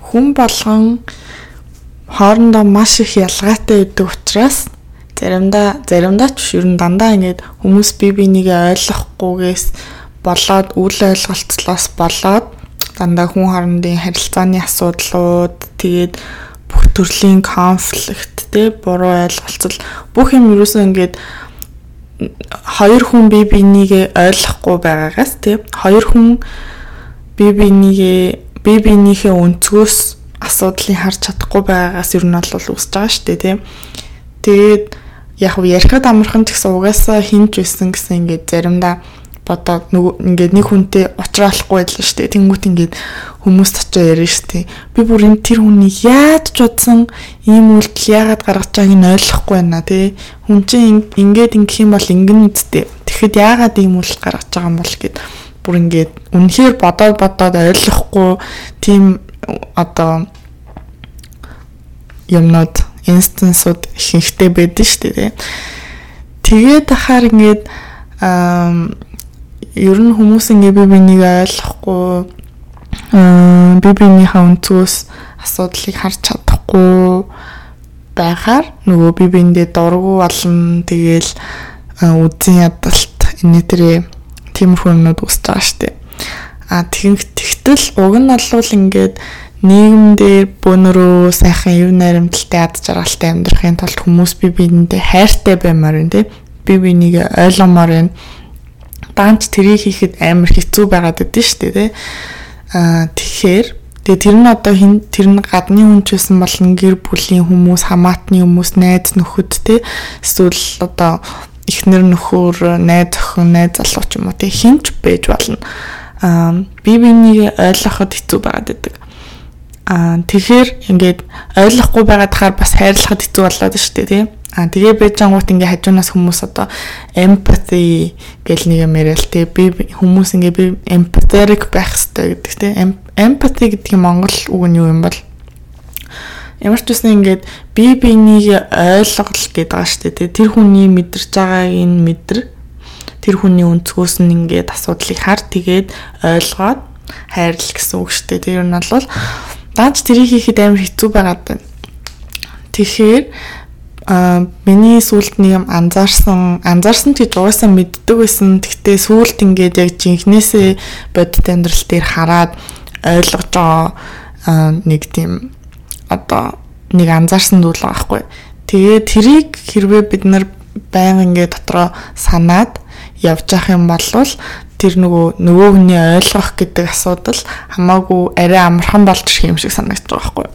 хүн болгон хоорондоо маш их ялгаатай байдаг учраас заримдаа заримдаа ч ер нь дандаа ингээд хүмүүс бие бинийгээ ойлгохгүйгээс болоод үйл ойлголцлоос болоод дандаа хүн хоорондын харилцааны асуудлууд тэгээд бүх төрлийн конфликт те буруу ойлголцол бүх юм юусэн ингээд хоёр хүн бие бинийгээ ойлгохгүй байгаагаас те хоёр хүн бие бинийгээ бие биенийхээ өнцгөөс асуудлыг харж чадахгүй байгаагаас ер нь бол үүсэж байгаа шүү дээ тийм. Тэгээд яг уу ярихад амархан ч гэсэн угаасаа хинч байсан гэсэн ингээд заримдаа бодоод ингээд нэг хүнтэй уулзрахгүй байлаа шүү дээ. Тэнгүүт ингээд хүмүүс очоо ярина шүү дээ. Би бүр энэ тэр хүний яаж ч удсан ийм үйлдэл яагаад гаргаж байгааг нь ойлгохгүй байна тий. Хүн чинь ингээд ингэх юм бол ингэн үсттэй. Тэгэхэд яагаад ийм үйлдэл гаргаж байгаа юм бол гэд бүр ингээд үнэхээр бодоод бодоод ойлгохгүй тийм одоо юмнууд инстансууд ихэнхтэй байдаг шүү дээ. Тэгээд ахаар ингээд ер нь хүмүүс ингээ би бинийг ойлгохгүй би биенийхээ өнцгөөс асуудлыг харж чадахгүй байхаар нөгөө би биэндээ дургу болно тэгээл үзэн ядалт энэ төрөө тиймэрхүү юмнууд үүсэж байгаа шүү дээ. А тэгтэл уг нь бол ингээд нийгэмдээ бөөнөрөө сайхан өв наримталтай ад жаргалтай амьдрахын тулд хүмүүс би биендээ хайртай баймаар байна тий. Би бинийг ойлгомоор байна. Даанч тэрийг хийхэд амар хэцүү байгаад байдсан шүү дээ тий. Аа тэгэхээр тэгээ тэр нь одоо хин тэр нь гадны хүн ч байсан болон гэр бүлийн хүмүүс, хамаатны хүмүүс, найз нөхөд тий. Эсвэл одоо эхнэр нөхөр, найз охин, найз залуу ч юм уу тий хинч байж болно. Аа би бинийг ойлгоход хэцүү байгаад байдаг Аа тэгэхээр ингээд ойлгохгүй байгаад тахаар бас хайрлахад хэцүү болоод шүү дээ тийм. Аа тэгээ байж ангууд ингээ хажуунаас хүмүүс одоо empathy гэл нэг юм яриад те би хүмүүс ингээ би empathetic байх хэрэгтэй гэдэг те. Empathy гэдэг нь монгол үг нь юу юм бол ямар ч үсэн ингээд би бинийг ойлгол гэдэг байгаа шүү дээ. Тэр хүний мэдэрч байгааг нь мэдэр. Тэр хүний өнцгөөс нь ингээд асуудлыг хар тэгээд ойлгоод хайрлах гэсэн үг шүү дээ. Тэр нь бол Даанч тэрийг хийхэд амар хэцүү байгаад байна. Тэгэхээр а миний сүулт нэг юм анзаарсан анзаарсан гэж угаасаа мэддэг байсан. Гэхдээ сүулт ингээд яг жинхнээсээ бодит амьдрал дээр хараад ойлгож байгаа нэг тийм одоо нэг анзаарсан зүйл байгаа байхгүй. Тэгээ тэрийг хэрвээ бид нар байнга ингээд дотроо санаад явж явах юм бол тэр нөгөө нөгөө хүний ойлгох гэдэг асуудал хамаагүй арай амархан болж ирэх юм шиг санагдаж байгаа байхгүй.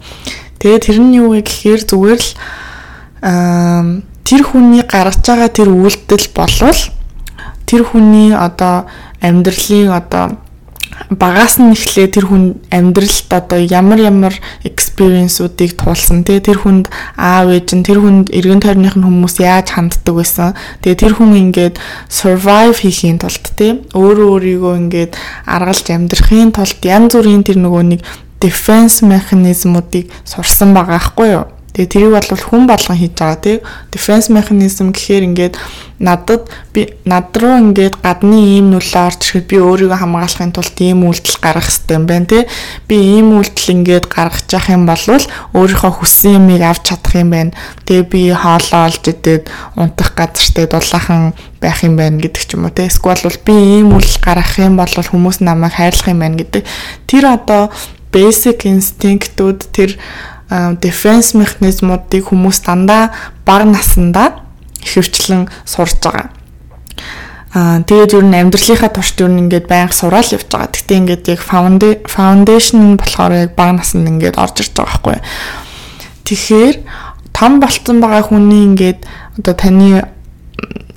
Тэгээд тэр нь юу вэ гэхээр зүгээр л тэр хүний гаргаж байгаа тэр үйлдэл болвол тэр хүний одоо амьдралын одоо багаас нь эхлээ тэр хүн амьдралд одоо ямар ямар экспириенсүүдийг туулсан. Тий тэр хүнд аав ээж нь тэр хүнд эргэн тойрных нь хүмүүс яаж ханддаг байсан. Тэгээ тэр хүн ингээд survive хийхийн тулд тий өөрөө өөрийгөө ингээд аргалж амьдрахын тулд янз бүрийн тэр нөгөө нэг defense mechanism-уудыг сурсан байгаа байхгүй юу Тэгээ тэрийг бол хүн болгон хийж байгаа тий. Defense mechanism гэхээр ингээд надад би над руу ингээд гадны ийм нүлээ орж ирэхэд би өөрийгөө хамгаалахын тулд ийм үйлдэл гаргах хэрэгтэй юм байна тий. Би ийм үйлдэл ингээд гаргаж явах юм бол өөрийнхөө хүссэн юмыг авч чадах юм байна. Тэгээ би хоолоо олж идээд унтах газартай дулаахан байх юм байна гэдэг ч юм уу тий. Эсвэл бол би ийм үйлдэл гаргах юм бол хүмүүс намайг хайрлах юм байна гэдэг. Тэр одоо basic instinct-үүд тэр defense механизмуудыг хүмүүс дандаа бага насандаа ихэвчлэн сурж байгаа. Аа тэгээд ер нь амьдралынхаа туршид ер нь ингээд байнга сураал явж байгаа. Гэтэ ингээд яг foundation болохоор яг бага насанд ингээд орж ирж байгаа байхгүй. Тэгэхээр том болцсон байгаа хүний ингээд одоо таны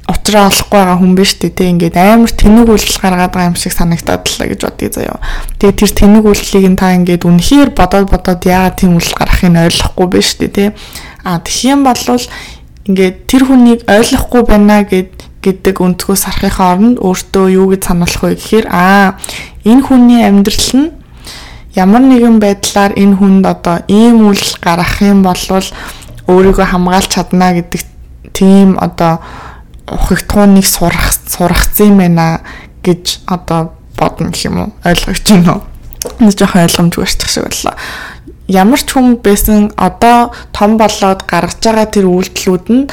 утраа олохгүй байгаа хүн биш үү те ингээд амар тэнэг үйлдэл гаргаад байгаа юм шиг санагтаад л гэж бодъё заяа. Тэгээ тэр тэнэг үйлдлийг нь та ингээд үнэхээр бодоод бодоод яагаад тийм үйлдэл гарахыг ойлгохгүй биш үү те. А тэгэх юм бол ингээд тэр хүнийг ойлгохгүй байна гэд гэдэг өнцгөөс харахын оронд өөртөө юу гэж сануулах вэ гэхээр аа энэ хүний амьдрал нь ямар нэгэн байдлаар энэ хүнд одоо ийм үйлдэл гарах юм бол өөрийгөө хамгаалж чадна гэдэг тийм одоо ухагтхууныг сурах сурахсан юм байна гэж одоо бодно гэх юм уу ойлгож байна уу? Энэ жоохон ойлгомжгүй шчих шиг боллоо. ямар ч хүн байсан одоо том болоод гаргаж байгаа тэр үйлдэлүүд нь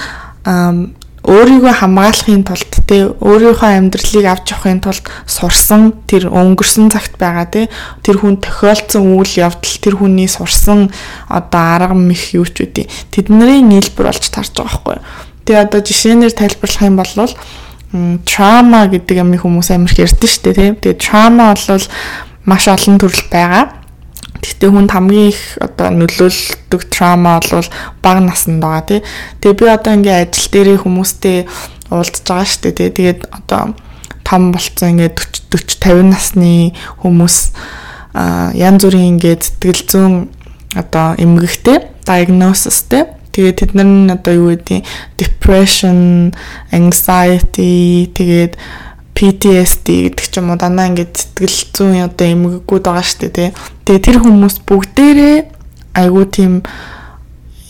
өөрийгөө хамгаалахын тулд те өөрийнхөө амьдралыг авч явахын тулд сурсан тэр өнгөрсөн цагт байгаа те тэр хүн тохиолдсон үйл явдал тэр хүний сурсан одоо арга мэх юу ч үгүй тэдний нийлбэр болж тарж байгаа байхгүй. Тэгээ одоо жишээнээр тайлбарлах юм бол трама гэдэг юм хүмүүс амар их ярьдэн шүү дээ тийм. Тэгээ трама бол маш олон төрөл байгаа. Гэхдээ хүнд хамгийн их одоо нөлөөлдөг трама бол бага наснд байгаа тий. Тэгээ би одоо ингээ ажил дээрээ хүмүүстэй уулзж байгаа шүү дээ тий. Тэгээд одоо том болцсон ингээ 40 40 50 насны хүмүүс янз бүрийн ингээ сэтгэл зүйн одоо эмгэгтэй диагносистэй тэгээд тэд нар нь одоо юу гэдэг depression, anxiety тэгээд PTSD гэдэг ч юм уу дандаа ингээд сэтгэл зүйн одоо эмгэгүүд байгаа шүү дээ тий. Тэгээ тэр хүмүүс бүгдээрээ айгүй тийм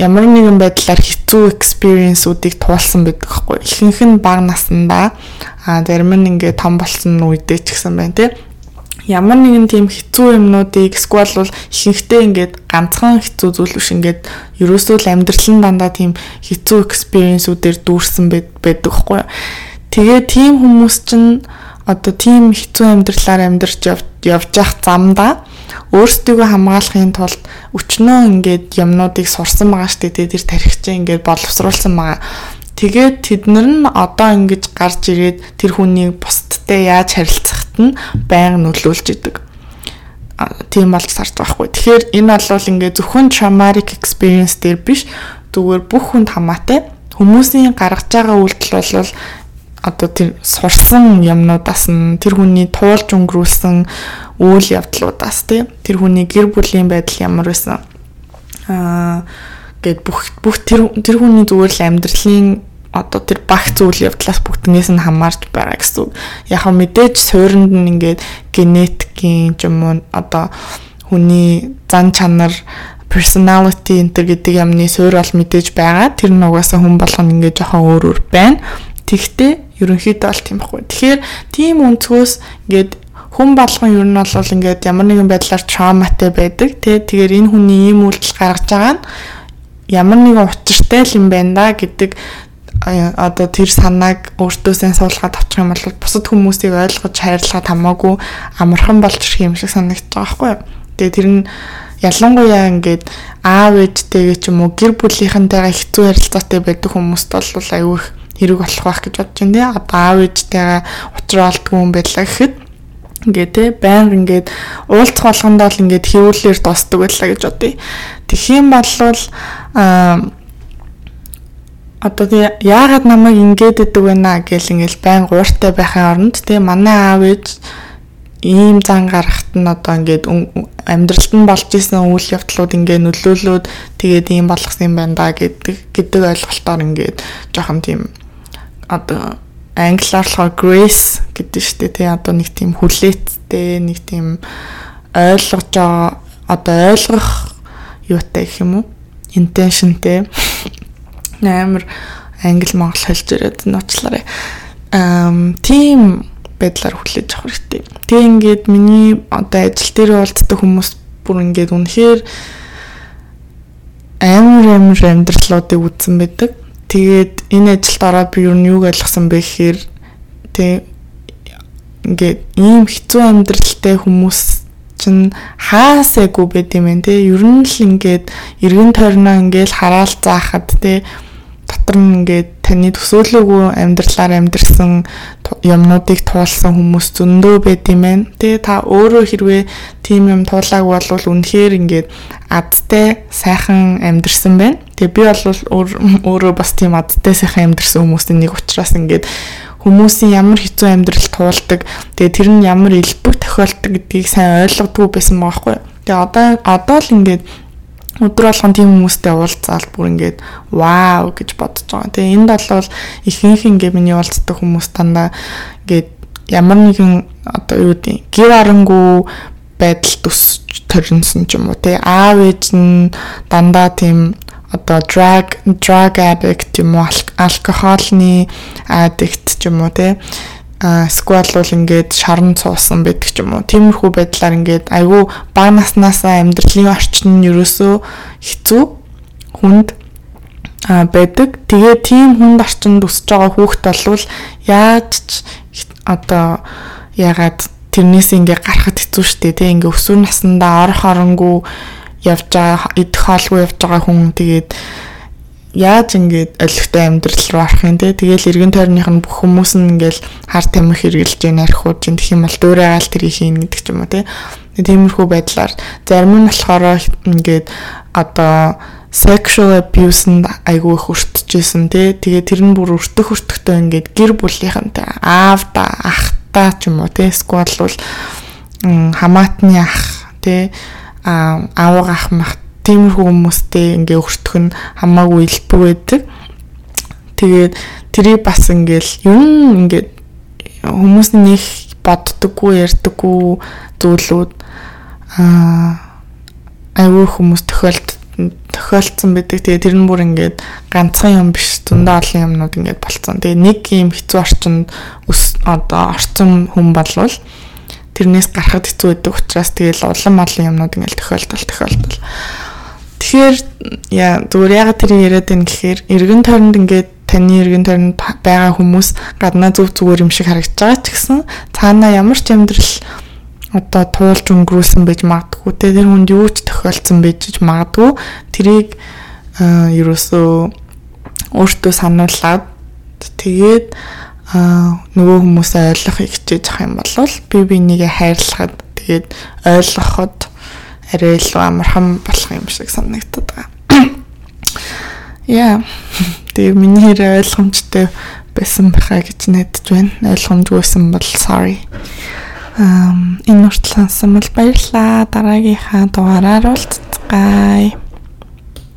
ямар нэгэн байдлаар хэцүү experience-уудыг туулсан байдаг хгүй. Ихэнх нь бага наснда а зарим нь ингээд том болсон үедээ ч гэсэн байна тий. Ямар нэгэн тийм хэцүү юмнуудыг эсвэл бол ихэнхдээ ингээд ганцхан хэцүү зүйл биш ингээд ерөөсөө л амьдрал нь дандаа тийм хэцүү experience-үүдээр дүүрсэн байдаг хгүй. Тэгээ тийм хүмүүс чинь одоо тийм хэцүү амьдралаар амьдарч явж явах замдаа өөрсдийгөө хамгаалахын тулд өчнөө ингээд юмнуудыг сурсан байгаа шүү дээ. Тэр тархичээ ингээд боловсруулсан байгаа. Тэгээд тэднэр нь одоо ингэж гарч ирээд тэр хүний бусдтай яаж харилцахад нь байнга нөлөөлж идэг. Тийм болж сарж байхгүй. Тэгэхээр энэ бол ингээд зөвхөн traumatic experience дээр биш зүгээр бүх хүнд хамаатай хүмүүсийн гаргаж байгаа үйлдэл бол одоо тэр сурсан юмнуудаас нь тэр хүний туулж өнгөрүүлсэн үйл явдлуудаас тий тэр хүний гэр бүлийн байдал ямар байсан аа гэд бүх бүх тэр тэр хүний зүгээр л амьдралын одоо тэр багц үйл явдлаас бүгднээс нь хамаарч байгаа гэсэн үг. Яг хөө мэдээж суурьнд нь ингээд генетикийн юм уу одоо хүний зан чанар personality энэ гэдэг юмны суурь бол мэдээж байгаа. Тэр нь угаасаа хүн болгоно ингээд жоохон өөр өөр байна. Тэгтээ ерөнхийдөө бол тийм байхгүй. Тэгэхээр тийм өнцгөөс ингээд хүн болгон ер нь бол ингээд ямар нэгэн байдлаар трауматай байдаг тий. Тэгэхээр энэ хүний ийм үйлдэл гаргаж байгаа нь ямар нэгэн учиртай юм байна да гэдэг одоо тэр санааг өөртөөсөө суулгаад авчих юм бол бусад хүмүүсийг ойлгож хайрлахад хамаагүй амархан болж ирэх юм шиг санагдаж байгаа байхгүй юу. Тэгээ тэр нь ялангуяа ингээд аав ээжтэйгээ ч юм уу гэр бүлийнхэнтэйгээ хэцүү харилцаатай байдаг хүмүүст бол аюу их хэрэг болох байх гэж бодож байна тий. Одоо аав ээжтэйгээ уулзраалдгүй юм байлаа гэхэд ингээд тий байнга ингээд уулзах болгондоо л ингээд хөвүүлээр дуустдаг байлаа гэж бодъё. Тэгэх юм бол аа одоо яагаад намайг идэг вэ наа гэл ингээл байн гууртай байхын оронд тий манай аав ээж ийм зан гарахт нь одоо ингээд амьдралд нь болж исэн үйл явдлууд ингээд нөлөөлөөд тэгээд ийм болгосон юм байна да гэдэг гэдэг ойлголтоор ингээд жоохон тийм одоо англиар болохоор grace гэдэг шүү дээ тий одоо нэг тийм хүлээцтэй нэг тийм ойлгож одоо ойлгох юутай гэх юм уу? Intentionтэй амар англи монгол хэлж ирээд нууцлаарай ам тийм байдлаар хүлээж авах хэрэгтэй. Тэгээ ингээд миний одоо ажил дээр уулздаг хүмүүс бүр ингээд үнэхээр амар амар амьдралуудыг үзсэн байдаг. Тэгээд энэ ажилд ороод би юу юуг ойлгосон бэ гэхээр тэг ингээд ийм хэцүү амьдралтай хүмүүс чинь хаасайгүй байд юм байна те ер нь л ингээд эргэн тойрноо ингээд хараал заахад те дотор нь ингээд таны төсөөлөөгүй амьдралаар амьдрсан юмнуудыг туулсан хүмүүс зөндөө байд юм байна. Тэгээ та өөрөө хэрвээ тийм юм туулааг бол үнэхээр ингээд адтай сайхан амьдрсан байна. Тэгээ би бол өөрөө бас тийм адтай сайхан амьдрсан хүмүүсийн нэг учраас ингээд хүмүүсийн ямар хэцүү амьдрал туулдаг тэгээ тэр нь ямар элбэг тохиолдог гэдгийг сайн ойлгодгүй байсан байгаа хгүй. Тэгээ одоо одоо л ингээд өдөр болгон тийм хүмүүстэй уулзаал бүр ингээд вау гэж бодож байгаа. Тэгээ энд бол ихэнх ингээ миний уулздаг хүмүүс дандаа ингээд ямар нэгэн одоо юу гэдэг гэр арангүй байдал төсөж төрнсөн ч юм уу тий аав ээж нь дандаа тийм одоо drug drug addict юм уу алкохолны addict ч юм уу тий сквал бол ингээд шарн цуусан байдаг ч юм уу. Тиймэрхүү байдлаар ингээд айгүй баг наснаасаа амьдралын орчин нь ерөөсөө хэцүү хүнд а байдаг. Тэгээ тийм хүнд орчинд өсөж байгаа хүүхэд болвол яаж ч одоо ягаад тэрнээс ингээ гарахд хэцүү шттэ тий ингээ өсвөр насндаа орох оронгүй явж байгаа идэх хоолгүй явж байгаа хүн тэгээд яаж ингээд олигтой амьдрал руу орох юм те? Тэгэл эргэн тойрных нь бүх хүмүүс нь ингээл хар тамхи хэрглэж яа нарихууд чинь гэх юм бол дуурайгаал тэрийг хийн гэдэг ч юм уу те? Тиймэрхүү байдлаар. Зарим нь болохоор ингээд одоо sexual abuse-нд айгүй их өртөжсэн те? Тэгээ тэр нь бүр өртөх өртөхтэй ингээд гэр бүлийнхэнтэй аав да ах та ч юм уу те? Эсвэл бол хамаатны ах те? Аав ах мах тиймэрхүү хүмүүстэй ингээ өртөх нь хамаагүй илбэг байдаг. Тэгээд тэрийг бас ингээл юм ингээд хүмүүс нэг боддоггүй ярьдаггүй зүйлүүд аа аюу хүмүүс тохиолд тохиолдсон байдаг. Тэгээ тэр нь бүр ингээд ганцхан юм биш зөндөө олон юмнууд ингээд болцсон. Тэгээ нэг юм хэцүү орчинд өс одоо орцсон хүн болвол тэрнээс гарахд хэцүү байдаг учраас тэгэл улам олон юмнууд ингээд тохиолдол тохиолдол. Тэгэхээр яа зүгээр ягаад тэр яриад байна гэхээр эргэн тойронд ингээд таны эргэн тойронд байгаа хүмүүс гаднаа зүг зүгээр юм шиг харагдаж байгаа ч гэсэн цаанаа ямар ч амьдрал одоо туулж өнгөрүүлсэн байж магадгүй. Те тэр хүнд юу ч тохиолдсон байж магадгүй. Тэрийг ерөөсөө өөртөө сануулад тэгээд нөгөө хүмүүсээ ойлгохыг хичээж ах юм бол би бинийгээ хайрлахад тэгээд ойлгоход арай илүү амархан болох юм шиг санагдаад байгаа. Яа. Тэгээ миний хэрэг ойлгомжтой байсан байхаа гэж найдаж байна. Ойлгомжгүйсэн бол sorry. Um энэ урт сонсон бол баярлалаа. Дараагийнхаа дугаараар уулзцгаая.